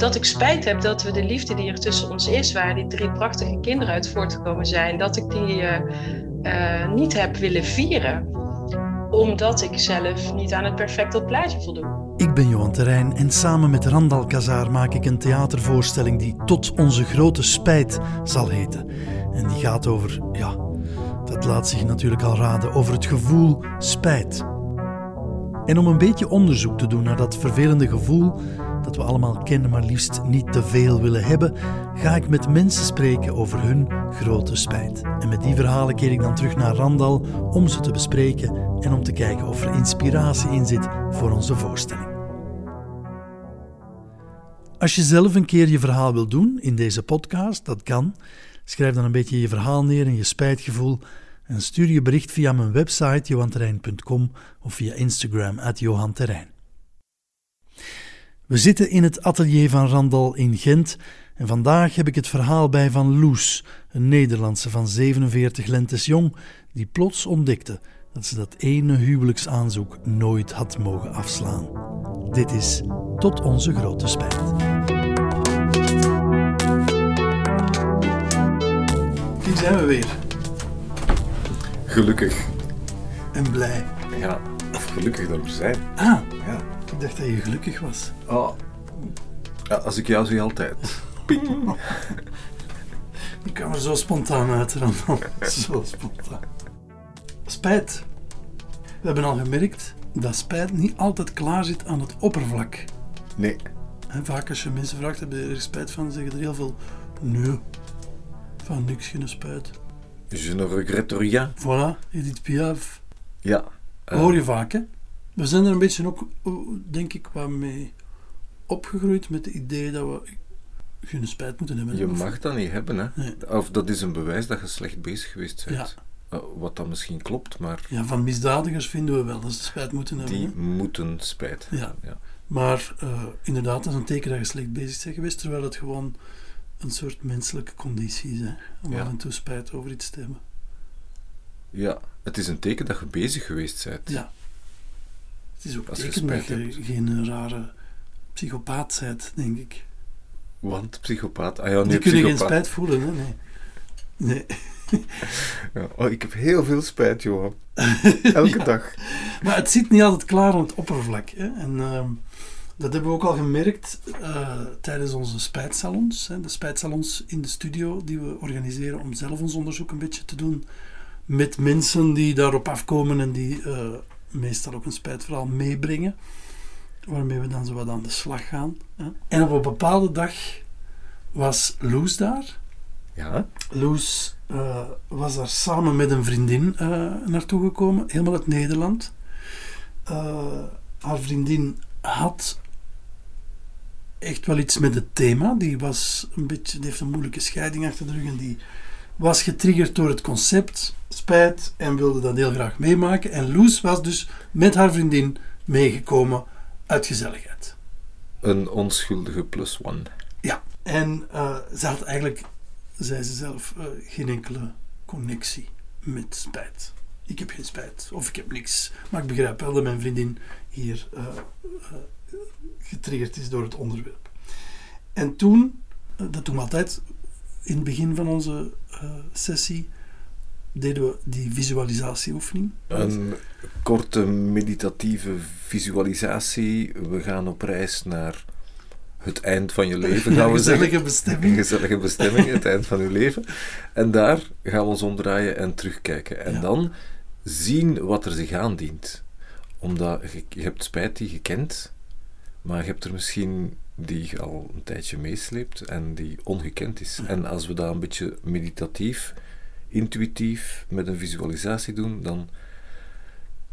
Dat ik spijt heb dat we de liefde die er tussen ons is, waar die drie prachtige kinderen uit voortgekomen zijn, dat ik die uh, uh, niet heb willen vieren. Omdat ik zelf niet aan het perfecte plaatje voldoe. Ik ben Johan Terrein en samen met Randal Kazar maak ik een theatervoorstelling die Tot onze grote spijt zal heten. En die gaat over, ja, dat laat zich natuurlijk al raden, over het gevoel spijt. En om een beetje onderzoek te doen naar dat vervelende gevoel dat we allemaal kennen, maar liefst niet te veel willen hebben, ga ik met mensen spreken over hun grote spijt. En met die verhalen keer ik dan terug naar Randal om ze te bespreken en om te kijken of er inspiratie in zit voor onze voorstelling. Als je zelf een keer je verhaal wil doen in deze podcast, dat kan. Schrijf dan een beetje je verhaal neer en je spijtgevoel en stuur je bericht via mijn website johanterrein.com of via Instagram at johanterrein. We zitten in het atelier van Randal in Gent en vandaag heb ik het verhaal bij van Loes, een Nederlandse van 47 lentes jong, die plots ontdekte dat ze dat ene huwelijksaanzoek nooit had mogen afslaan. Dit is tot onze grote spijt. Hier zijn we weer. Gelukkig. En blij. Ja, of gelukkig dat we zijn. Ah, ja. Ik dacht dat je gelukkig was. Oh. Ja, als ik jou zie, altijd. Ping. Die kwam er zo spontaan uit, Randal. Zo spontaan. Spijt. We hebben al gemerkt dat spijt niet altijd klaar zit aan het oppervlak. Nee. En vaak als je mensen vraagt, heb je er spijt van, zeggen er heel veel nee. Van niks geen spijt. Je ne regrette rien. Voilà, Edith Piaf. Ja. Uh, Hoor je vaak, hè? We zijn er een beetje ook, denk ik, wat mee opgegroeid met het idee dat we geen spijt moeten hebben. Je mag dat niet hebben, hè? Nee. Of dat is een bewijs dat je slecht bezig geweest bent. Ja. Uh, wat dan misschien klopt, maar... Ja, van misdadigers vinden we wel dat ze spijt moeten hebben. Die hè? moeten spijt Ja. ja. Maar uh, inderdaad, dat is een teken dat je slecht bezig bent geweest, terwijl het gewoon een soort menselijke conditie is, hè? om Ja. af en toe spijt over iets te hebben. Ja, het is een teken dat je bezig geweest bent. Ja. Het is ook Als teken dat je hebt. geen rare psychopaat bent, denk ik. Want psychopaat... Ah ja, nee, Die kunnen geen spijt voelen, hè? Nee. Nee. Ja. Oh, ik heb heel veel spijt, Johan. Elke Ja. dag. Maar het zit niet altijd klaar aan het oppervlak. Hè? En ehm, dat hebben we ook al gemerkt eh, tijdens onze spijtsalons. Hè? De spijtsalons in de studio die we organiseren om zelf ons onderzoek een beetje te doen. Met mensen die daarop afkomen en die eh, meestal ook een spijtverhaal meebrengen. Waarmee we dan zo wat aan de slag gaan. Hè? En op een bepaalde dag was Loes daar. Ja? Loes eh, was daar samen met een vriendin eh, naartoe gekomen, helemaal uit Nederland. Eh, haar vriendin had echt wel iets met het thema. Die, was een beetje, die heeft een moeilijke scheiding achter de rug en die was getriggerd door het concept spijt en wilde dat heel graag meemaken. En Loes was dus met haar vriendin meegekomen uit gezelligheid. Een onschuldige plus one. Ja, en eh, ze had eigenlijk, zei ze zelf, eh, geen enkele connectie met spijt. Ik heb geen spijt, of ik heb niks. Maar ik begrijp wel dat mijn vriendin hier eh, getriggerd is door het onderwerp. En toen, dat doen we altijd in het begin van onze sessie, deden we die visualisatieoefening. Een korte meditatieve visualisatie. We gaan op reis naar het eind van je leven, gaan Een we zeggen. gezellige Een bestemming. gezellige bestemming, het eind van uw leven. En daar gaan we ons omdraaien en terugkijken. En Ja. dan zien wat er zich aandient. Omdat je, je hebt spijt die je kent, maar je hebt er misschien die je al een tijdje meesleept en die ongekend is. En als we dat een beetje meditatief, intuïtief, met een visualisatie doen, dan...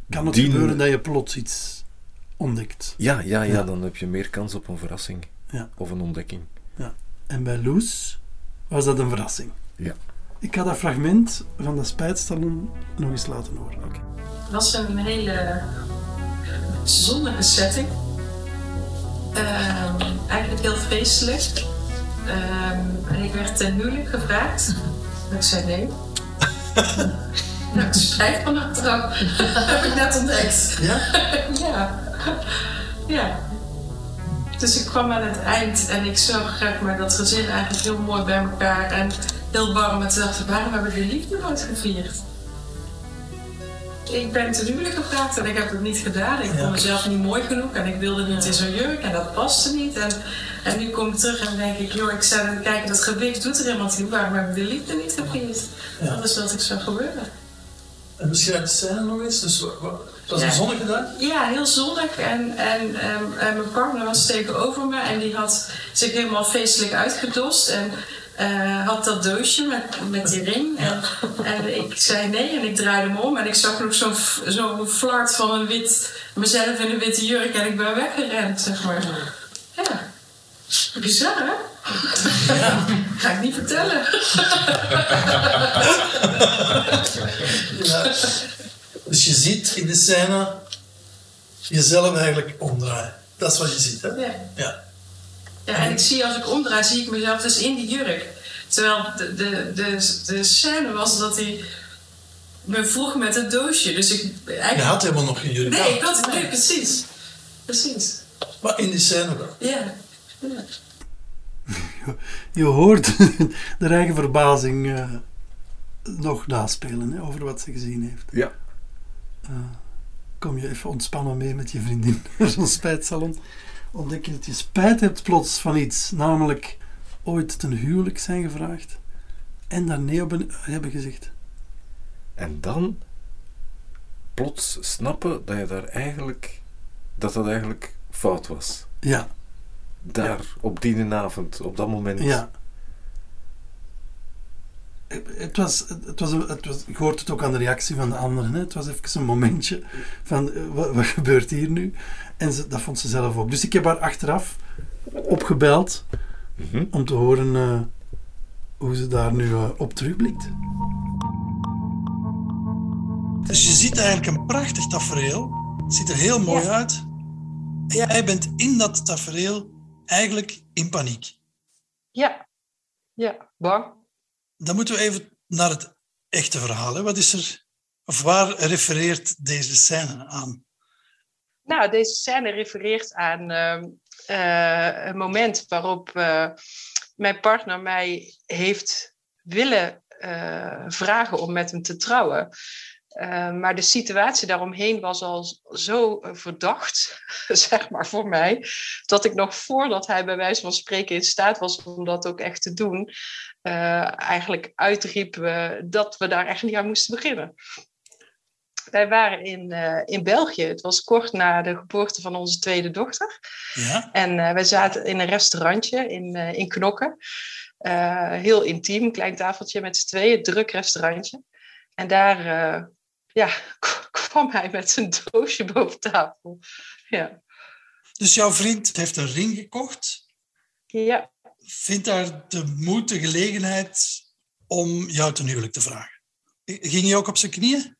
Kan het dien- gebeuren dat je plots iets ontdekt. Ja, ja, ja, Ja. dan heb je meer kans op een verrassing. Ja. Of een ontdekking. En bij Loes was dat een verrassing. Ja. Ik ga dat fragment van dat spijtsalon nog eens laten horen. Het was een hele zonnige setting. Ehm, eigenlijk heel feestelijk. Ehm, en ik werd ten huwelijk gevraagd. Ik zei nee. Nou, het spijt van achteraf. heb ik net ontdekt. Ja? ja. Ja. Dus ik kwam aan het eind en ik zag zeg maar, dat gezin eigenlijk heel mooi bij elkaar en heel warm. En toen dacht ik, waarom hebben we de liefde nooit gevierd? Ik ben ten huwelijk gevraagd en ik heb het niet gedaan. Ik vond mezelf niet mooi genoeg en ik wilde niet in zo'n jurk en dat paste niet. En, en nu kom ik terug en denk ik, joh, ik sta te kijken, dat gewicht doet er helemaal niet. Waarom hebben we de liefde niet gevierd? Dat is wat ik zou gebeuren. En beschrijf de scène nog eens. Dus, het was een zonnige dag? Ja, heel zonnig. En, en, en, mijn partner was tegenover me en die had zich helemaal feestelijk uitgedost. En uh, had dat doosje met, met die ring. En, en, ik zei nee en ik draaide hem om. En ik zag nog zo'n zo flart van een wit, mezelf in een witte jurk en ik ben weggerend, zeg maar. Ja. Bizar, hè? Ja. Ga ik niet vertellen. Ja. Dus je ziet in de scène jezelf eigenlijk omdraaien. Dat is wat je ziet, hè? Ja. ja. Ja, en ik zie als ik omdraai, zie ik mezelf dus in die jurk. Terwijl de, de, de, de scène was dat hij me vroeg met het doosje. Dus ik, eigenlijk... Je had helemaal nog geen jurk Nee, ik had, nee, precies. Precies. Maar in die scène dan? Ja. Je hoort de eigen verbazing uh, nog naspelen hè, over wat ze gezien heeft. Ja. Uh, kom je even ontspannen mee met je vriendin naar zo'n spijtsalon. Ontdek je dat je spijt hebt plots van iets, namelijk ooit ten huwelijk zijn gevraagd en daar nee op hebben gezegd. En dan plots snappen dat je daar eigenlijk dat dat eigenlijk fout was. Ja. Daar, op die avond, op dat moment. Ja. Het was, het was, het was, ik hoorde het ook aan de reactie van de anderen. Hè. Het was even een momentje van eh, wat, wat gebeurt hier nu? En ze, dat vond ze zelf ook. Dus ik heb haar achteraf opgebeld mhm. om te horen uh, hoe ze daar nu uh, op terugblikt. Dus je ziet eigenlijk een prachtig tafereel. Het ziet er heel mooi ja. uit. En jij bent in dat tafereel eigenlijk in paniek. Ja, ja, bang. Dan moeten we even naar het echte verhaal. Hè. Wat is er, of waar refereert deze scène aan? Nou, deze scène refereert aan uh, een moment waarop uh, mijn partner mij heeft willen uh, vragen om met hem te trouwen. Maar de situatie daaromheen was al zo verdacht, zeg maar voor mij, dat ik nog voordat hij bij wijze van spreken in staat was om dat ook echt te doen, eigenlijk uitriep dat we daar echt niet aan moesten beginnen wij waren in, in België. Het was kort na de geboorte van onze tweede dochter. Ja? En wij zaten in een restaurantje in, in Knokken. heel intiem, klein tafeltje met z'n tweeën, druk restaurantje. En daar ja, kwam hij met zijn doosje boven tafel. Ja. Dus jouw vriend heeft een ring gekocht? Ja. Vindt daar de moed, de gelegenheid om jou ten huwelijk te vragen? Ging je ook op zijn knieën?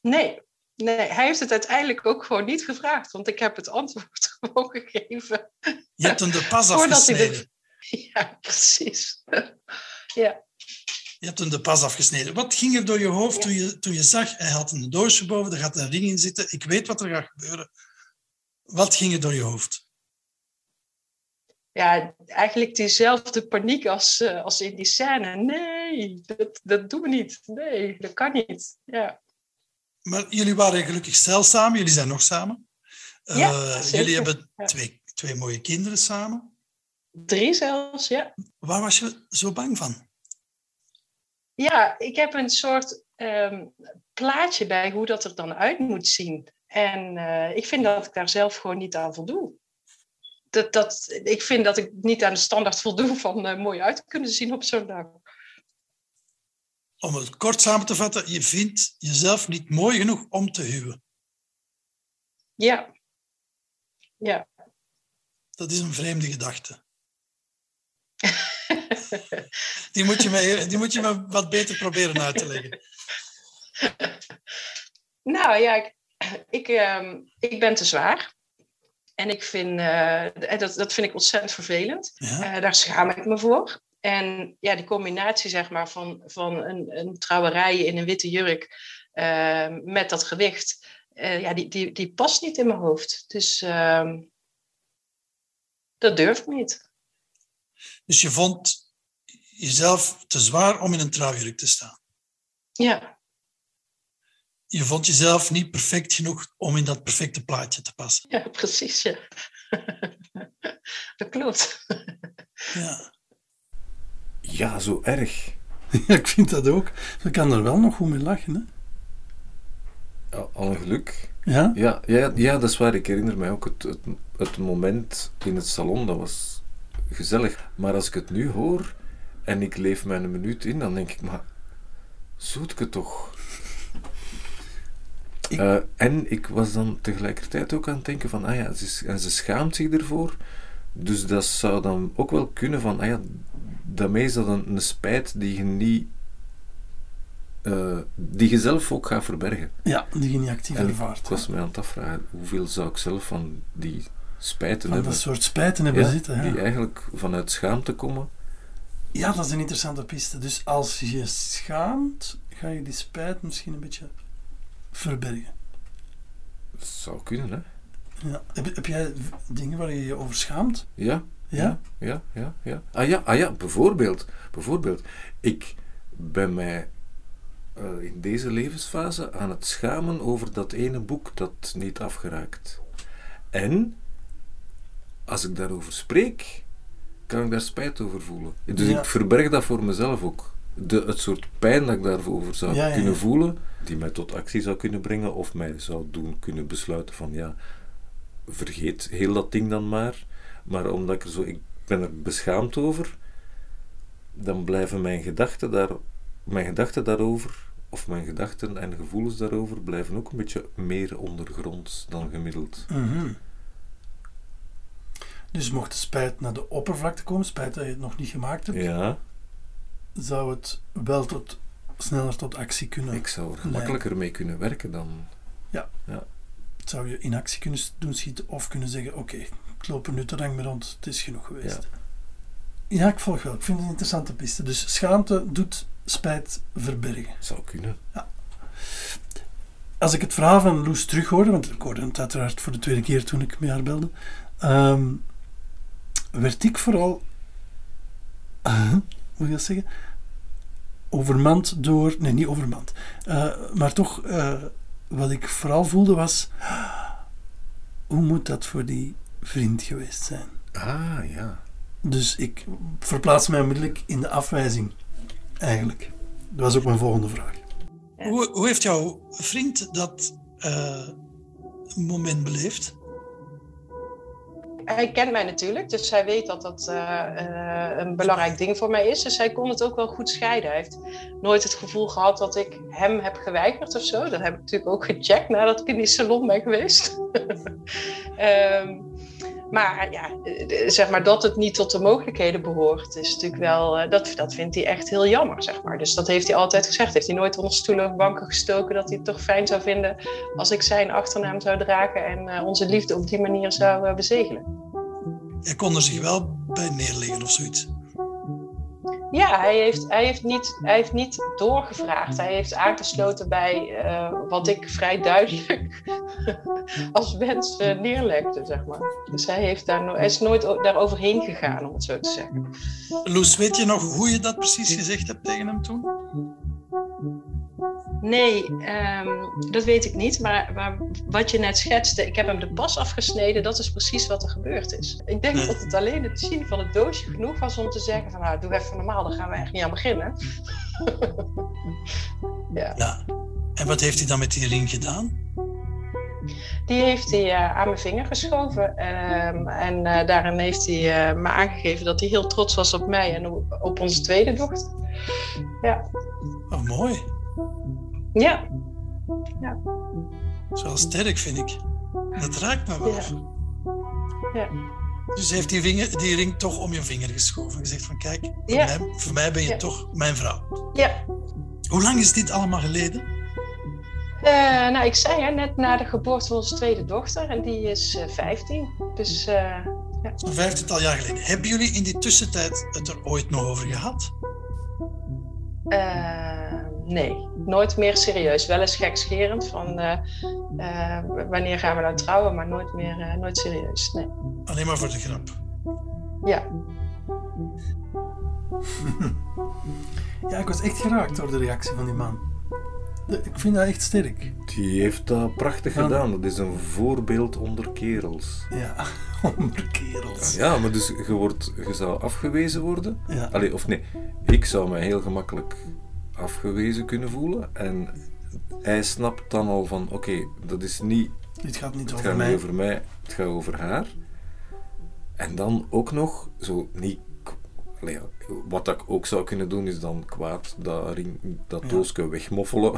Nee, nee, hij heeft het uiteindelijk ook gewoon niet gevraagd, want ik heb het antwoord gewoon gegeven. Je hebt hem de pas afgesneden. Ja, precies. ja. Je hebt hem de pas afgesneden. Wat ging er door je hoofd toen je, toen je zag, hij had een doosje boven, er gaat een ring in zitten, ik weet wat er gaat gebeuren. Wat ging er door je hoofd? Ja, eigenlijk diezelfde paniek als, uh, als in die scène. Nee, dat, dat doen we niet. Nee, dat kan niet. Ja. Maar jullie waren gelukkig stel samen, jullie zijn nog samen. Ja, uh, jullie hebben twee, twee mooie kinderen samen. Drie zelfs, ja. Waar was je zo bang van? Ja, ik heb een soort um, plaatje bij hoe dat er dan uit moet zien. En uh, ik vind dat ik daar zelf gewoon niet aan voldoe. Dat, dat, ik vind dat ik niet aan de standaard voldoe van uh, mooi uit te kunnen zien op zo'n dag om het kort samen te vatten, je vindt jezelf niet mooi genoeg om te huwen. Ja. Ja. Dat is een vreemde gedachte. die, moet je me, die moet je me wat beter proberen uit te leggen. Nou ja, ik, ik, uh, ik ben te zwaar. En ik vind, uh, dat, dat vind ik ontzettend vervelend. Ja? Uh, daar schaam ik me voor. En ja, die combinatie zeg maar, van, van een, een trouwerij in een witte jurk uh, met dat gewicht, uh, ja, die, die, die past niet in mijn hoofd. Dus uh, dat durf ik niet. Dus je vond jezelf te zwaar om in een trouwjurk te staan. Ja, Je vond jezelf niet perfect genoeg om in dat perfecte plaatje te passen. ja precies. Ja. dat klopt. Ja. Ja, zo erg. Ja, ik vind dat ook. Ik kan er wel nog goed mee lachen. Hè? Ja, al een geluk. Ja? Ja, ja, ja, dat is waar. Ik herinner mij ook het, het, het moment in het salon. Dat was gezellig. Maar als ik het nu hoor en ik leef mij een minuut in, dan denk ik, maar zoet het toch? Ik- Eh, en ik was dan tegelijkertijd ook aan het denken van, ah ja, ze, en ze schaamt zich ervoor. Dus dat zou dan ook wel kunnen van, ah ja, daarmee is dat een, een spijt die je niet... eh, die je zelf ook gaat verbergen. ja, die je niet actief En ervaart. ik was mij aan het afvragen, hoeveel zou ik zelf van die spijten Van hebben? dat soort spijten hebben Ja, zitten. Ja. Die eigenlijk vanuit schaamte komen. Ja, dat is een interessante piste. Dus als je schaamt, ga je die spijt misschien een beetje verbergen. Dat zou kunnen, hè? Ja. Heb, heb jij dingen waar je je over schaamt? Ja, Ja? ja, ja, ja. Ah ja, ah, ja bijvoorbeeld, bijvoorbeeld. Ik ben mij eh, in deze levensfase aan het schamen over dat ene boek dat niet afgeraakt. En als ik daarover spreek, kan ik daar spijt over voelen. Dus Ja. ik verberg dat voor mezelf ook. De, het soort pijn dat ik daarover zou Ja, kunnen voelen, die mij tot actie zou kunnen brengen, of mij zou doen kunnen besluiten van ja, vergeet heel dat ding dan maar. Maar omdat ik er zo, ik ben er beschaamd over, dan blijven mijn gedachten daar, mijn gedachten daarover, of mijn gedachten en gevoelens daarover, blijven ook een beetje meer ondergronds dan gemiddeld. Mhm. Dus mocht de spijt naar de oppervlakte komen, spijt dat je het nog niet gemaakt hebt, Ja, zou het wel tot, sneller tot actie kunnen. ik zou er gemakkelijker mee kunnen werken dan. Zou je in actie kunnen doen schieten of kunnen zeggen: Oké, ik loop er nu te lang mee rond, het is genoeg geweest. Ja. ik volg wel. Ik vind het een interessante piste. Dus schaamte doet spijt verbergen. Zou kunnen. Als ik het verhaal van Loes terughoorde, want ik hoorde het uiteraard voor de tweede keer toen ik met haar belde, ehm, werd ik vooral, uh, hoe moet je dat zeggen, overmand door, nee niet overmand, eh, maar toch eh, wat ik vooral voelde was, hoe moet dat voor die vriend geweest zijn? Ah, ja. Dus ik verplaats mij onmiddellijk in de afwijzing, eigenlijk. Dat was ook mijn volgende vraag. Hoe, hoe heeft jouw vriend dat eh, moment beleefd? Hij kent mij natuurlijk, dus hij weet dat dat eh, eh, een belangrijk ding voor mij is. Dus hij kon het ook wel goed scheiden. Hij heeft nooit het gevoel gehad dat ik hem heb geweigerd of zo. Dat heb ik natuurlijk ook gecheckt nadat ik in die salon ben geweest. Ehm, maar ja, eh, zeg maar dat het niet tot de mogelijkheden behoort, is natuurlijk wel, eh, dat, dat vindt hij echt heel jammer, zeg maar. Dus dat heeft hij altijd gezegd. Heeft hij nooit onder stoelen of banken gestoken dat hij het toch fijn zou vinden als ik zijn achternaam zou dragen en eh, onze liefde op die manier zou eh, bezegelen. Hij kon er zich wel bij neerleggen of zoiets. Ja, hij heeft, hij, heeft niet, hij heeft niet doorgevraagd. Hij heeft aangesloten bij eh, wat ik vrij duidelijk als wens eh, neerlegde, zeg maar. Dus hij, heeft daar hij is nooit o- daar overheen gegaan, om het zo te zeggen. Loes, weet je nog hoe je dat precies gezegd hebt tegen hem toen? Nee, ehm, dat weet ik niet. Maar, maar wat je net schetste, ik heb hem de pas afgesneden, dat is precies wat er gebeurd is. Ik denk Nee. dat het alleen het zien van het doosje genoeg was om te zeggen van nou, doe even normaal, daar gaan we echt niet aan beginnen. ja. Ja. En wat heeft hij dan met die ring gedaan? Die heeft hij eh, aan mijn vinger geschoven. ehm, en eh, daarin heeft hij eh, me aangegeven dat hij heel trots was op mij en op, op onze tweede dochter. Ja, Oh, mooi. Ja, Dat is wel sterk, vind ik. Dat raakt me wel. Ja. Ja. Dus hij heeft die, vinger, die ring toch om je vinger geschoven. En gezegd van, kijk, voor, Ja. mij, voor mij ben je Ja. toch mijn vrouw. ja. Hoe lang is dit allemaal geleden? Eh, nou, ik zei hè, net na de geboorte van onze tweede dochter en die is eh 15. Dus eh, Zo'n vijftiental jaar geleden. Hebben jullie in die tussentijd het er ooit nog over gehad? eh, nee, nooit meer serieus. Wel eens gekscherend van eh, eh, wanneer gaan we nou trouwen, maar nooit meer, eh, nooit serieus. Nee. Alleen maar voor de grap. Ja. Ja, ik was echt geraakt door de reactie van die man. Ik vind dat echt sterk. Die heeft dat prachtig Ja. gedaan. Dat is een voorbeeld onder kerels. Ja, onder kerels. Ja, maar dus je, wordt, je zou afgewezen worden. Ja. Allee, of nee, ik zou mij heel gemakkelijk afgewezen kunnen voelen. En hij snapt dan al van, oké, dat is niet, Dit gaat niet het over gaat mij. niet over mij, het gaat over haar. En dan ook nog, zo niet... allee, wat ik ook zou kunnen doen, is dan kwaad dat, ring, dat Ja. doosje wegmoffelen.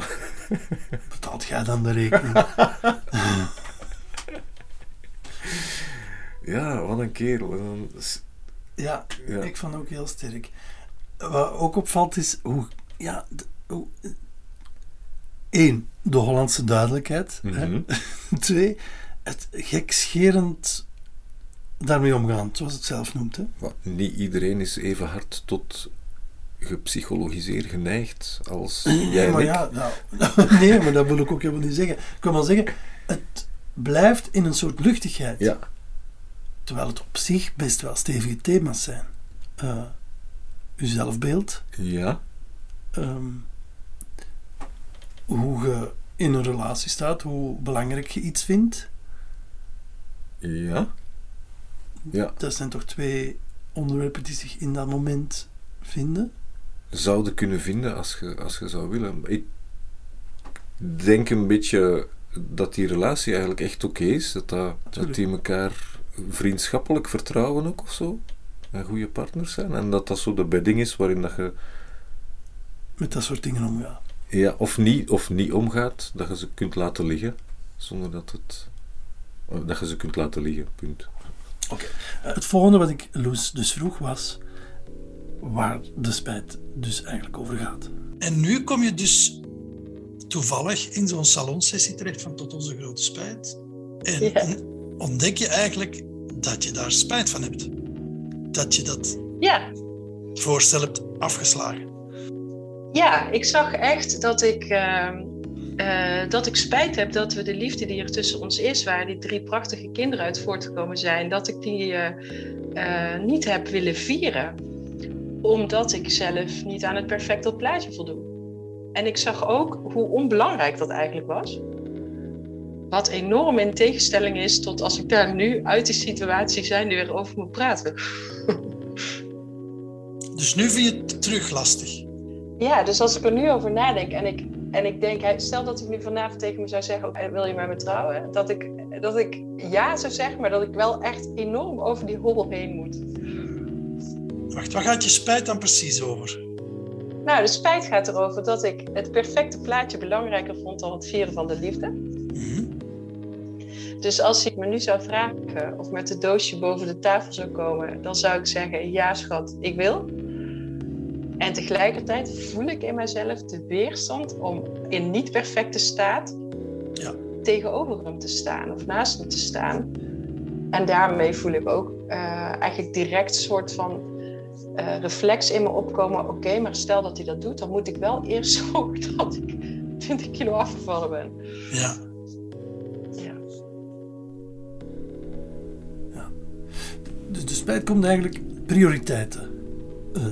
Betaalt jij dan de rekening? Ja, wat een kerel. Ja, Ja. ik vond ook heel sterk. Wat ook opvalt is hoe... Ja, hoe Eén, de Hollandse duidelijkheid. hè. Mhm. Twee, het gekscherend daarmee omgaan, zoals het zelf noemt. Hè. Wat, niet iedereen is even hard tot gepsychologiseerd geneigd als jij Nee, en maar ik. ja, nou, nee, maar dat wil ik ook helemaal niet zeggen. Ik kan wel zeggen, het blijft in een soort luchtigheid. Ja, Terwijl het op zich best wel stevige thema's zijn. Eh uw zelfbeeld, ja, ehm, hoe je in een relatie staat, hoe belangrijk je iets vindt. ja. Ja, Dat zijn toch twee onderwerpen die zich in dat moment vinden. zouden kunnen vinden als je, als je zou willen. Ik denk een beetje dat die relatie eigenlijk echt oké is. Dat, dat, dat die elkaar vriendschappelijk vertrouwen ook of zo. En goede partners zijn. En dat dat zo de bedding is waarin dat je Met dat soort dingen omgaan. ja, of, niet, of niet omgaat. Dat je ze kunt laten liggen. Zonder dat het... Dat je ze kunt laten liggen, punt. Eh, Het volgende wat ik Loes dus vroeg was waar de spijt dus eigenlijk over gaat. En nu kom je dus toevallig in zo'n salonsessie terecht van Tot Onze Grote Spijt. En Ja. ontdek je eigenlijk dat je daar spijt van hebt. Dat je dat Ja, voorstel hebt afgeslagen. Ja, ik zag echt dat ik, ehm, eh, dat ik spijt heb dat we de liefde die er tussen ons is, waar die drie prachtige kinderen uit voortgekomen zijn, dat ik die eh, eh, niet heb willen vieren. Omdat ik zelf niet aan het perfecte plaatje voldoe. En ik zag ook hoe onbelangrijk dat eigenlijk was. Wat enorm in tegenstelling is tot als ik daar nu uit die situatie zijn weer over moet praten. Dus nu vind je het terug lastig. Ja, dus als ik er nu over nadenk en ik, en ik denk, stel dat ik nu vanavond tegen me zou zeggen, "Eh, wil je met me trouwen? Dat ik, dat ik ja zou zeggen, maar dat ik wel echt enorm over die hobbel heen moet. Wacht, wat gaat je spijt dan precies over? Nou, de spijt gaat erover dat ik het perfecte plaatje belangrijker vond dan het vieren van de liefde. Mhm. Dus als ik me nu zou vragen of met het doosje boven de tafel zou komen, dan zou ik zeggen, ja schat, ik wil. En tegelijkertijd voel ik in mezelf de weerstand om in niet perfecte staat Ja. tegenover hem te staan of naast hem te staan. En daarmee voel ik ook eh, eigenlijk direct een soort van eh, reflex in me opkomen. Oké, maar stel dat hij dat doet, dan moet ik wel eerst zorgen dat ik 20 kilo afgevallen ben. Ja. Ja. Dus de spijt komt eigenlijk prioriteiten eh,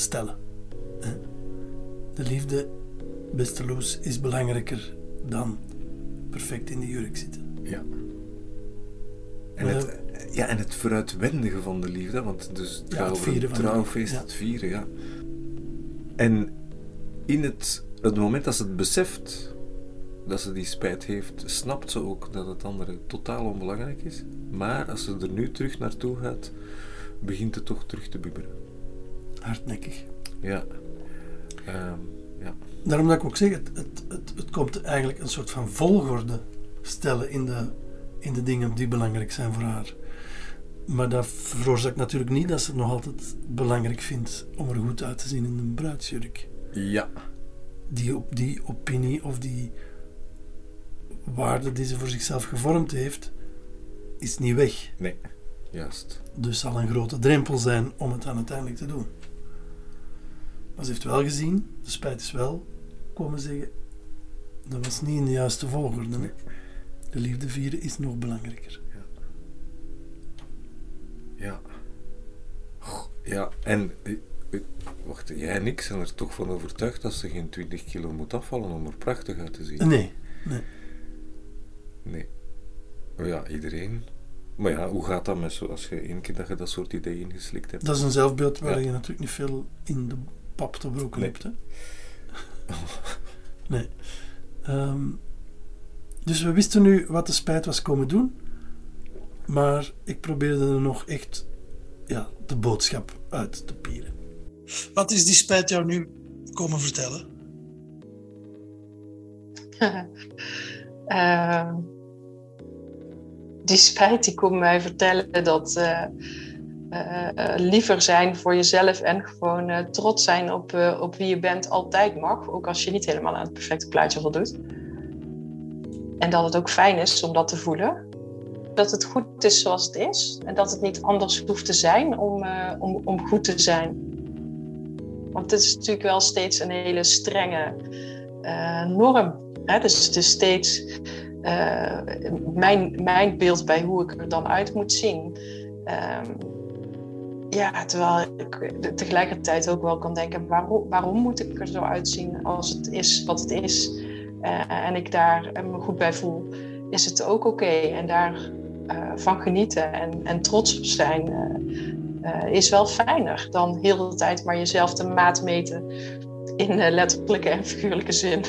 stellen. De liefde, beste Loes, is belangrijker dan perfect in de jurk zitten. Ja. En het, ja, en het vooruitwendige van de liefde, want dus het Ja, het vieren de trouwfeest, het vieren, ja. En in het, het moment dat ze het beseft, dat ze die spijt heeft, snapt ze ook dat het andere totaal onbelangrijk is. Maar als ze er nu terug naartoe gaat, begint het toch terug te bibberen. Hardnekkig. Ja. Ehm, ja. Daarom dat ik ook zeg, het, het, het, het komt eigenlijk een soort van volgorde stellen in de, in de dingen die belangrijk zijn voor haar. Maar dat veroorzaakt natuurlijk niet dat ze het nog altijd belangrijk vindt om er goed uit te zien in een bruidsjurk. Ja. Die, op- die opinie of die waarde die ze voor zichzelf gevormd heeft, is niet weg. Nee. Juist. Dus zal een grote drempel zijn om het dan uiteindelijk te doen. Maar ze heeft wel gezien, de spijt is wel komen zeggen, dat was niet in de juiste volgorde. hè. De liefde vieren is nog belangrijker. Ja. Ja, en eh, eh, wacht, jij en ik zijn er toch van overtuigd dat ze geen 20 kilo moet afvallen om er prachtig uit te zien. Nee, nee. Nee. Maar ja, iedereen. Maar ja, hoe gaat dat met zo als je één keer dat je dat soort ideeën geslikt hebt? Dat is een zelfbeeld waar Ja. je natuurlijk niet veel in de pap te Nee. hebt. Hè? nee. Ehm, dus we wisten nu wat de spijt was komen doen. Maar ik probeerde er nog echt ja, de boodschap uit te pieren. Wat is die spijt jou nu komen vertellen? Ehm, die spijt die komt mij vertellen dat eh, liever zijn voor jezelf en gewoon eh, trots zijn op, eh, op wie je bent altijd mag. Ook als je niet helemaal aan het perfecte plaatje voldoet. En dat het ook fijn is om dat te voelen. Dat het goed is zoals het is. En dat het niet anders hoeft te zijn om, eh, om, om goed te zijn. Want het is natuurlijk wel steeds een hele strenge eh, norm. Hè? Dus het is steeds eh, mijn, mijn beeld bij hoe ik er dan uit moet zien. Ehm, ja, terwijl ik tegelijkertijd ook wel kan denken: waarom, waarom moet ik er zo uitzien als het is wat het is? Eh, en ik daar eh, me goed bij voel, is het ook oké. En daar eh, van genieten en, en trots op zijn, is wel fijner dan heel de tijd maar jezelf de maat meten in letterlijke en figuurlijke zin.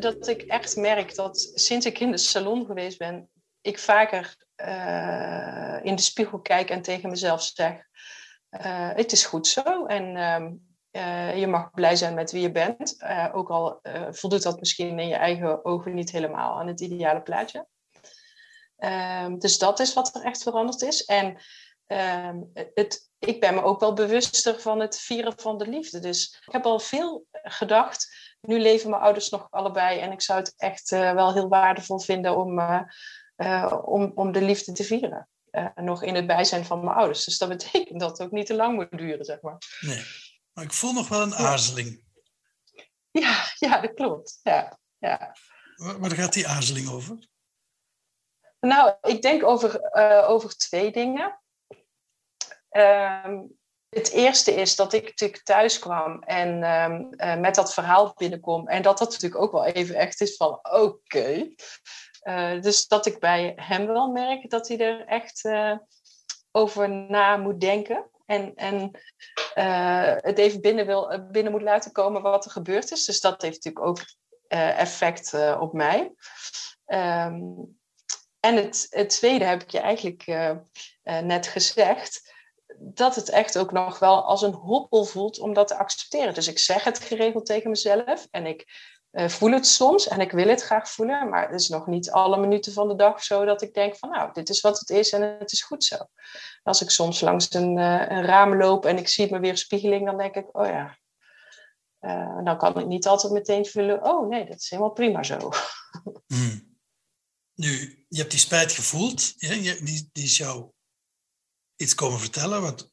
Dat ik echt merk dat sinds ik in de salon geweest ben, ik vaker eh, in de spiegel kijk en tegen mezelf zeg: eh, Het is goed zo en ehm, eh, je mag blij zijn met wie je bent. Ook al voldoet dat misschien in je eigen ogen niet helemaal aan het ideale plaatje. Ehm, dus dat is wat er echt veranderd is. En ehm, het, ik ben me ook wel bewuster van het vieren van de liefde. Dus ik heb al veel gedacht nu leven mijn ouders nog allebei en ik zou het echt uh, wel heel waardevol vinden om, uh, uh, om, om de liefde te vieren. nog in het bijzijn van mijn ouders. Dus dat betekent dat het ook niet te lang moet duren, zeg maar. Nee, maar ik voel nog wel een aarzeling. Ja, ja dat klopt. Ja, ja. Waar, waar gaat die aarzeling over? Nou, ik denk over, over twee dingen. Um, het eerste is dat ik natuurlijk thuis kwam en um, uh, met dat verhaal binnenkom. En dat dat natuurlijk ook wel even echt is van oké. Uh, dus dat ik bij hem wel merk dat hij er echt uh, over na moet denken. En, en het even binnen, wil, binnen moet laten komen wat er gebeurd is. Dus dat heeft natuurlijk ook effect op mij. Um, en het, het, tweede heb ik je eigenlijk net gezegd dat het echt ook nog wel als een hobbel voelt om dat te accepteren. Dus ik zeg het geregeld tegen mezelf en ik uh, voel het soms en ik wil het graag voelen, maar het is nog niet alle minuten van de dag zo dat ik denk van nou, dit is wat het is en het is goed zo. Als ik soms langs een, uh, een raam loop en ik zie me weer spiegeling, dan denk ik, oh ja, uh, dan kan ik niet altijd meteen voelen, oh nee, dat is helemaal prima zo. Hmm. Nu, je hebt die spijt gevoeld, die, die is jou iets komen vertellen wat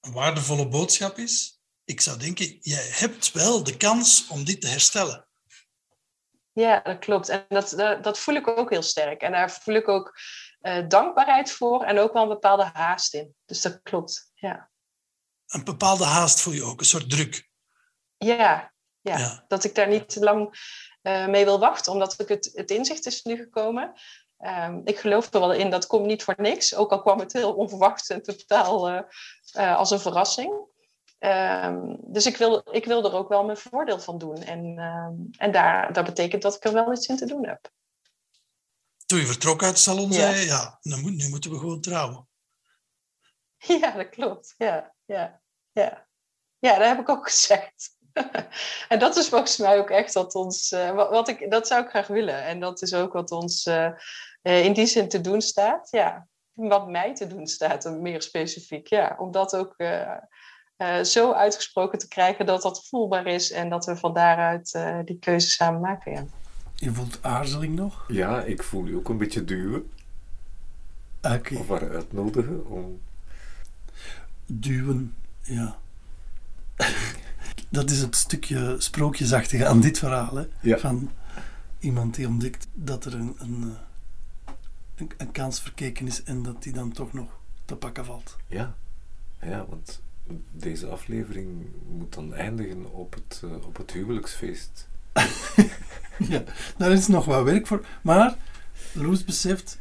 een waardevolle boodschap is. Ik zou denken, jij hebt wel de kans om dit te herstellen. Ja, dat klopt. En dat, dat, dat voel ik ook heel sterk. En daar voel ik ook uh, dankbaarheid voor en ook wel een bepaalde haast in. Dus dat klopt, ja. Een bepaalde haast voel je ook, een soort druk. Ja, ja. ja. dat ik daar niet te lang uh, mee wil wachten, omdat ik het, het inzicht is nu gekomen. Um, ik geloof er wel in, dat komt niet voor niks. Ook al kwam het heel onverwacht en totaal uh, uh, als een verrassing. Um, dus ik wil, ik wil er ook wel mijn voordeel van doen. En, um, en daar, dat betekent dat ik er wel iets in te doen heb. Toen je vertrok uit het salon, ja. zei je, ja, nu, moet, nu moeten we gewoon trouwen. Ja, dat klopt. Ja, ja, ja. ja dat heb ik ook gezegd. en dat is volgens mij ook echt wat ons, uh, wat, ik, dat zou ik graag willen. En dat is ook wat ons uh, uh, in die zin te doen staat. Ja, wat mij te doen staat, meer specifiek. Ja, om dat ook zo uitgesproken te krijgen dat dat voelbaar is en dat we van daaruit die keuze samen maken. Ja. Je voelt aarzeling nog? Ja, ik voel je ook een beetje duwen. Okay. Of haar uitnodigen om... Duwen, ja. Dat is het stukje sprookjesachtige aan dit verhaal. Hè? Ja. Van iemand die ontdekt dat er een, een, eh, een, een kans verkeken is en dat die dan toch nog te pakken valt. Ja. Ja, want deze aflevering moet dan eindigen op het, eh, op het huwelijksfeest. Ja, daar is nog wat werk voor. Maar Loes beseft,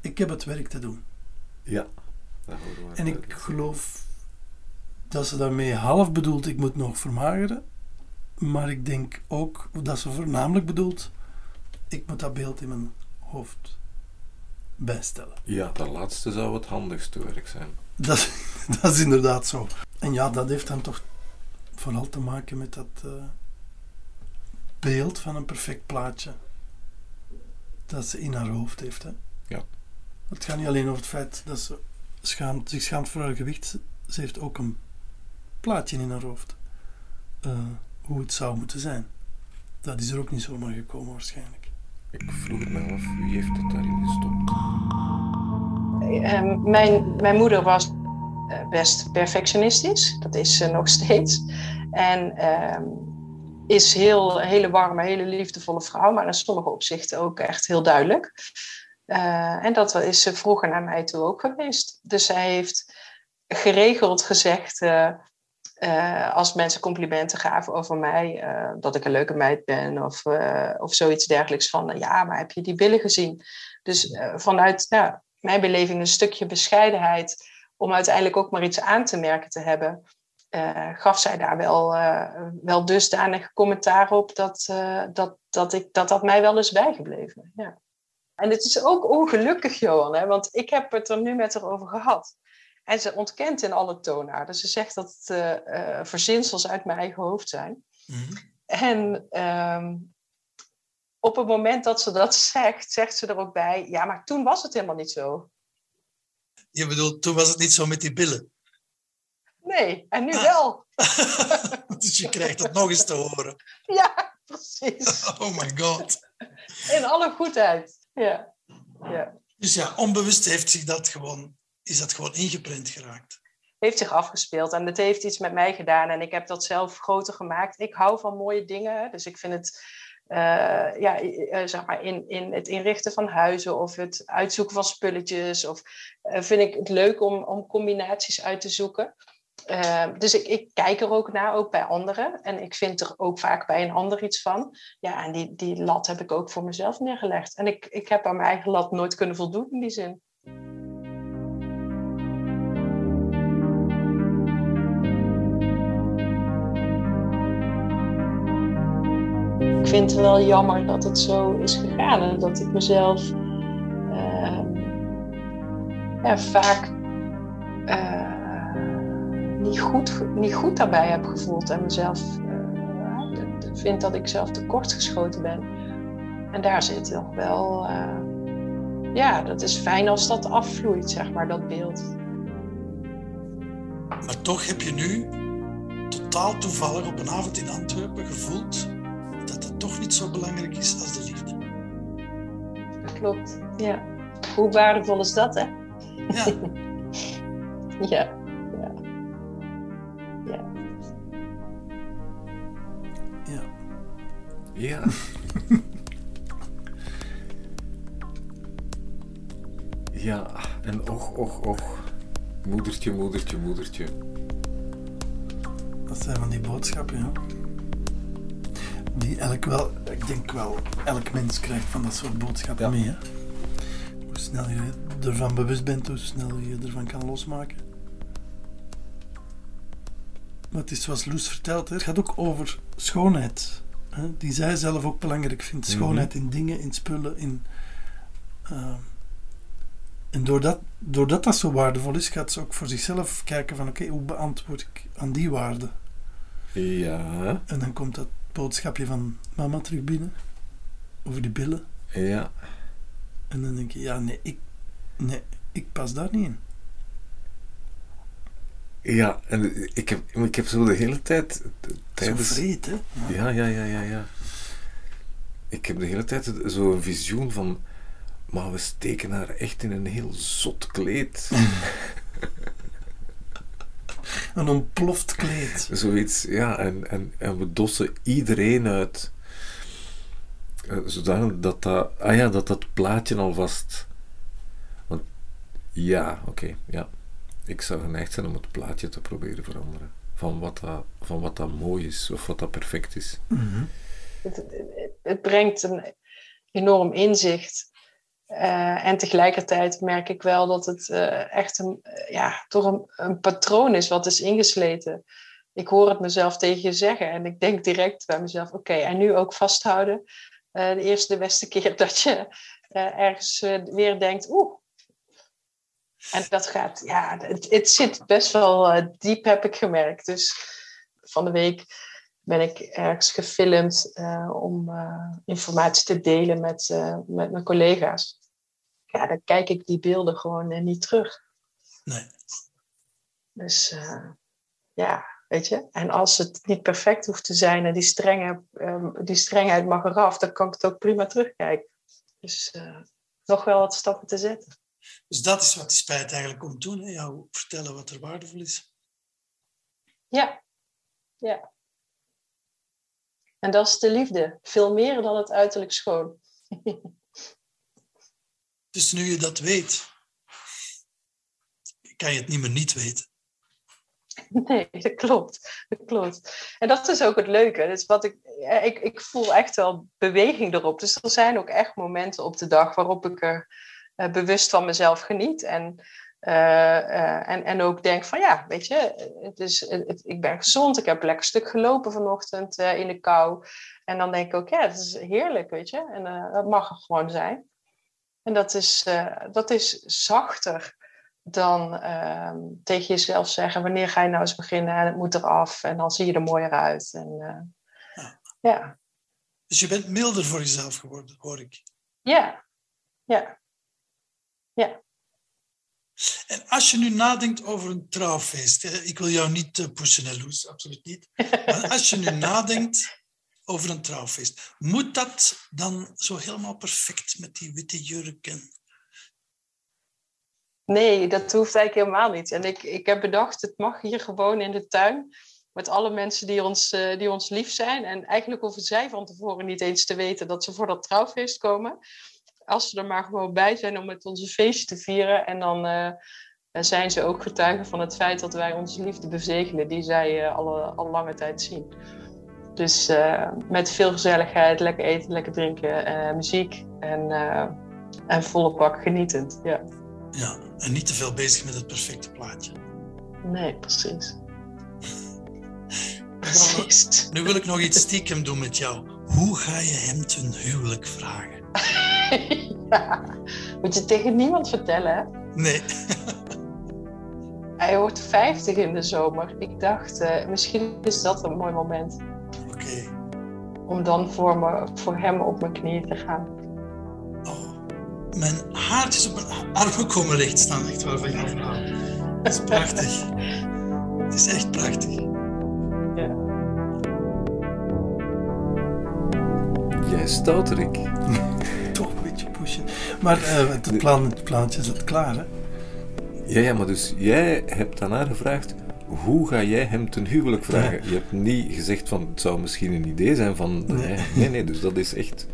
ik heb het werk te doen. Ja. Dat horen we En ik geloof dat ze daarmee half bedoelt, ik moet nog vermageren. Maar ik denk ook dat ze voornamelijk bedoelt, ik moet dat beeld in mijn hoofd bijstellen. Ja, dat laatste zou het handigste werk zijn. Dat, is- dat is inderdaad zo. En ja, dat heeft dan toch vooral te maken met dat eh, beeld van een perfect plaatje dat ze in haar hoofd heeft. Hè? Ja. Het gaat niet alleen over het feit dat ze schaamt, zich schaamt voor haar gewicht. Ze heeft ook een plaatje in haar hoofd. Eh, hoe het zou moeten zijn. Dat is er ook niet zomaar gekomen waarschijnlijk. Ik vroeg me af, wie heeft het daarin gestopt? Ehm, mijn, mijn moeder was eh, best perfectionistisch. Dat is ze nog steeds. En ehm, is heel, een hele warme, hele liefdevolle vrouw, maar in sommige opzichten ook echt heel duidelijk. Eh, en dat is ze vroeger naar mij toe ook geweest. Dus zij heeft geregeld gezegd, eh, eh, als mensen complimenten gaven over mij, eh, dat ik een leuke meid ben of, eh, of zoiets dergelijks van, ja, maar heb je die billen gezien? Dus vanuit mijn beleving een stukje bescheidenheid om uiteindelijk ook maar iets aan te merken te hebben, gaf zij daar wel, wel dusdanig commentaar op dat, dat, dat, ik, dat dat mij wel is bijgebleven. Ja. En het is ook ongelukkig, Johan, hè, want ik heb het er nu met haar over gehad. En ze ontkent in alle toonaarden. Ze zegt dat het eh, eh, verzinsels uit mijn eigen hoofd zijn. Mhm. En ehm, op het moment dat ze dat zegt, zegt ze er ook bij: ja, maar toen was het helemaal niet zo. Je bedoelt, toen was het niet zo met die billen. Nee, en nu Ah. wel. dus je krijgt het nog eens te horen. Ja, precies. Oh my god. In alle goedheid. Ja. ja. Dus ja, onbewust heeft zich dat gewoon, is dat gewoon ingeprent geraakt. Heeft zich afgespeeld en het heeft iets met mij gedaan. En ik heb dat zelf groter gemaakt. Ik hou van mooie dingen. Dus ik vind het, eh, ja, eh, zeg maar, in, in het inrichten van huizen of het uitzoeken van spulletjes. Of eh, vind ik het leuk om, om combinaties uit te zoeken. Dus ik, ik kijk er ook naar, ook bij anderen. En ik vind er ook vaak bij een ander iets van. Ja, en die, die lat heb ik ook voor mezelf neergelegd. En ik, ik heb aan mijn eigen lat nooit kunnen voldoen in die zin. Vind het wel jammer dat het zo is gegaan en dat ik mezelf ehm, vaak eh, niet, goed, niet goed daarbij heb gevoeld en mezelf eh, vind dat ik zelf tekortgeschoten ben. En daar zit nog wel, eh, ja, dat is fijn als dat afvloeit, zeg maar, dat beeld. Maar toch heb je nu totaal toevallig op een avond in Antwerpen gevoeld toch niet zo belangrijk is als de liefde. Dat klopt, ja. Hoe waardevol is dat, hè? Ja, Ja, ja. ja. Ja. Ja. ja, en och, och, och. Moedertje, moedertje, moedertje. Dat zijn van die boodschappen, ja. Die elk wel, ik denk wel, elk mens krijgt van dat soort boodschappen Ja. mee. Hè? Hoe snel je ervan bewust bent, hoe snel je ervan kan losmaken. Maar het is zoals Loes vertelt, hè, het gaat ook over schoonheid. Hè, die zij zelf ook belangrijk vindt. Mhm. Schoonheid in dingen, in spullen, in... eh, en doordat, doordat dat zo waardevol is, gaat ze ook voor zichzelf kijken van oké, hoe beantwoord ik aan die waarde? Ja, En dan komt dat boodschapje van mama terug binnen. Over die billen. ja. En dan denk je, ja, nee, ik, nee, ik pas daar niet in. Ja, en ik heb, ik heb zo de hele tijd t- Zo tijdens... vreed, hè? Ja, ja, ja, ja, ja. Ik heb de hele tijd zo'n visioen van... Maar we steken haar echt in een heel zot kleed. Een ontploft kleed. Zoiets, ja. En, en, en we dossen iedereen uit. Uh, zodanig dat dat... Ah ja, dat dat plaatje alvast... Want, ja, oké, ja. Ik zou geneigd zijn om het plaatje te proberen veranderen. Van wat dat, van wat dat mooi is, of wat dat perfect is. Mhm. Het, het brengt een enorm inzicht. Eh, en tegelijkertijd merk ik wel dat het eh, echt een, eh, ja, toch een, patroon is wat is ingesleten. Ik hoor het mezelf tegen je zeggen en ik denk direct bij mezelf: oké, en nu ook vasthouden. de eerste, de beste keer dat je ergens weer denkt: oeh. En dat gaat, ja, het, het zit best wel diep, heb ik gemerkt. Dus van de week ben ik ergens gefilmd om informatie te delen met, met mijn collega's ja, dan kijk ik die beelden gewoon uh, niet terug. Nee. Dus uh, ja, weet je. En als het niet perfect hoeft te zijn en die, strenge, um, die strengheid mag eraf, dan kan ik het ook prima terugkijken. Dus uh, nog wel wat stappen te zetten. Dus dat is wat die spijt eigenlijk komt doen, hè? jou vertellen wat er waardevol is. Ja, ja. En dat is de liefde. Veel meer dan het uiterlijk schoon. Dus nu je dat weet, kan je het niet meer niet weten. Nee, dat klopt. Dat klopt. En dat is ook het leuke. Dus wat ik, ik, ik voel echt wel beweging erop. Dus er zijn ook echt momenten op de dag waarop ik er uh, bewust van mezelf geniet. En, uh, uh, en, en ook denk van ja, weet je, het is, ik ben gezond. Ik heb lekker stuk gelopen vanochtend in de kou. En dan denk ik ook, ja, het is heerlijk, weet je. En dat mag er gewoon zijn. En dat is, uh, dat is zachter dan uh, tegen jezelf zeggen: wanneer ga je nou eens beginnen en het moet eraf en dan zie je er mooier uit. En, uh, ja. ja. Dus je bent milder voor jezelf geworden, hoor ik. Ja, ja. Ja. En als je nu nadenkt over een trouwfeest, ik wil jou niet pushen, Loes, absoluut niet. Maar als je nu nadenkt over een trouwfeest. Moet dat dan zo helemaal perfect met die witte jurken? Nee, dat hoeft eigenlijk helemaal niet. En ik, ik heb bedacht, het mag hier gewoon in de tuin. Met alle mensen die ons, uh, die ons lief zijn. En eigenlijk hoeven zij van tevoren niet eens te weten dat ze voor dat trouwfeest komen. Als ze er maar gewoon bij zijn om met onze feestje te vieren. En dan uh, zijn ze ook getuigen van het feit dat wij onze liefde bezegelen, die zij uh, al lange tijd zien. Dus uh, met veel gezelligheid, lekker eten, lekker drinken, uh, muziek en, uh, en volle bak genietend. Ja. ja, en niet te veel bezig met het perfecte plaatje. Nee, precies. precies. Nu wil ik nog iets stiekem doen met jou. Hoe ga je hem ten huwelijk vragen? ja, moet je tegen niemand vertellen, hè? Nee. Hij wordt 50 in de zomer. Ik dacht, misschien is dat een mooi moment om dan voor, me, voor hem op mijn knieën te gaan. Oh, mijn haartjes op mijn armen komen recht staan, echt waar van jouw verhaal. Het is prachtig. Het is echt prachtig. Ja. Jij stouterik. Toch een beetje pushen. Maar uh, het, plan, het plaatje zit klaar, hè? Ja, ja, maar dus jij hebt aan haar gevraagd hoe ga jij hem ten huwelijk vragen? Je hebt niet gezegd van het zou misschien een idee zijn van. Nee, nee, nee dus dat is echt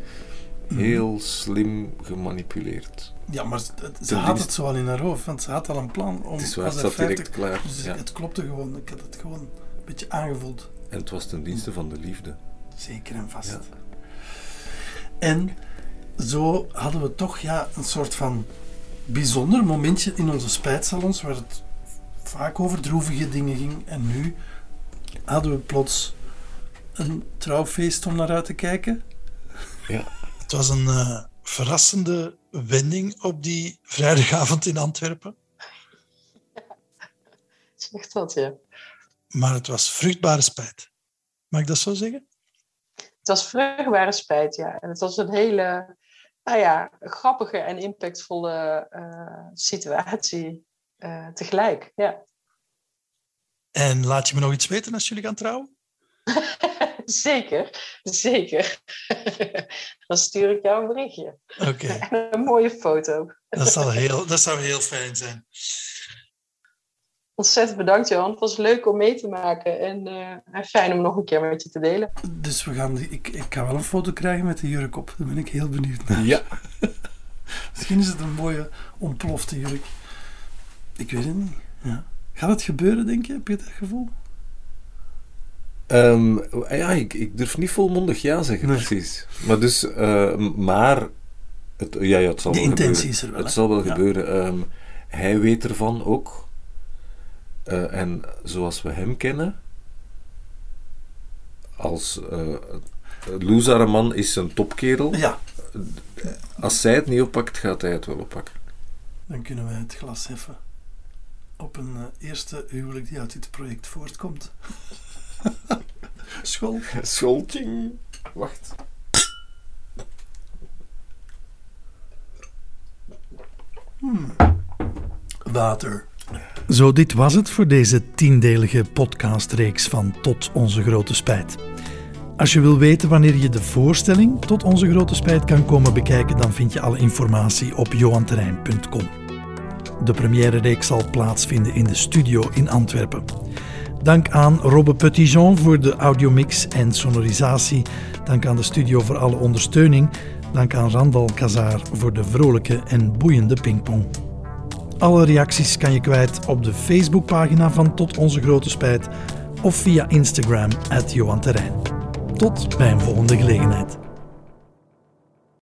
heel slim gemanipuleerd. Ja, maar ze had het zo al in haar hoofd, want ze had al een plan om. Het is waar, het direct klaar. Dus ja. het klopte gewoon, ik had het gewoon een beetje aangevoeld. En het was ten dienste van de liefde. Zeker en vast. Ja. En zo hadden we toch ja, een soort van bijzonder momentje in onze spijtsalons, waar het vaak over droevige dingen ging. En nu hadden we plots een trouwfeest om naar uit te kijken. Ja. Het was een uh, verrassende wending op die vrijdagavond in Antwerpen. Zegt dat, ja. Maar het was vruchtbare spijt. Mag ik dat zo zeggen? Het was vruchtbare spijt, ja. En het was een hele nou ja, grappige en impactvolle uh, situatie uh, tegelijk. Ja. En laat je me nog iets weten als jullie gaan trouwen? zeker, zeker. Dan stuur ik jou een berichtje. Oké. Okay. een mooie foto. dat, zal heel, dat zou heel fijn zijn. Ontzettend bedankt, Johan. Het was leuk om mee te maken en uh, fijn om nog een keer met je te delen. Dus we gaan, ik, ik ga wel een foto krijgen met de jurk op. Daar ben ik heel benieuwd naar. Ja. Misschien is het een mooie ontplofte jurk. Ik weet het niet. Ja. Gaat het gebeuren, denk je? Heb je dat gevoel? Um, ja, ik, ik, durf niet volmondig ja zeggen, precies. Maar dus, uh, maar... Het, ja, ja, het zal de wel intentie gebeuren. is er wel. Het zal wel gebeuren. Um, hij weet ervan ook. Uh, en zoals we hem kennen, als uh, Loes is een topkerel. Ja. Als zij het niet oppakt, gaat hij het wel oppakken. Dan kunnen wij het glas heffen op een uh, eerste huwelijk die uit dit project voortkomt. School. Schooltjing. Wacht. Hmm. Water. Zo, dit was het voor deze tiendelige podcastreeks van Tot Onze Grote Spijt. Als je wil weten wanneer je de voorstelling Tot Onze Grote Spijt kan komen bekijken, dan vind je alle informatie op johanterrein.com. De première reeks zal plaatsvinden in de studio in Antwerpen. Dank aan Robbe Petitjean voor de audiomix en sonorisatie. Dank aan de studio voor alle ondersteuning. Dank aan Randal Kazar voor de vrolijke en boeiende pingpong. Alle reacties kan je kwijt op de Facebookpagina van Tot Onze Grote Spijt of via Instagram, at. Tot bij een volgende gelegenheid.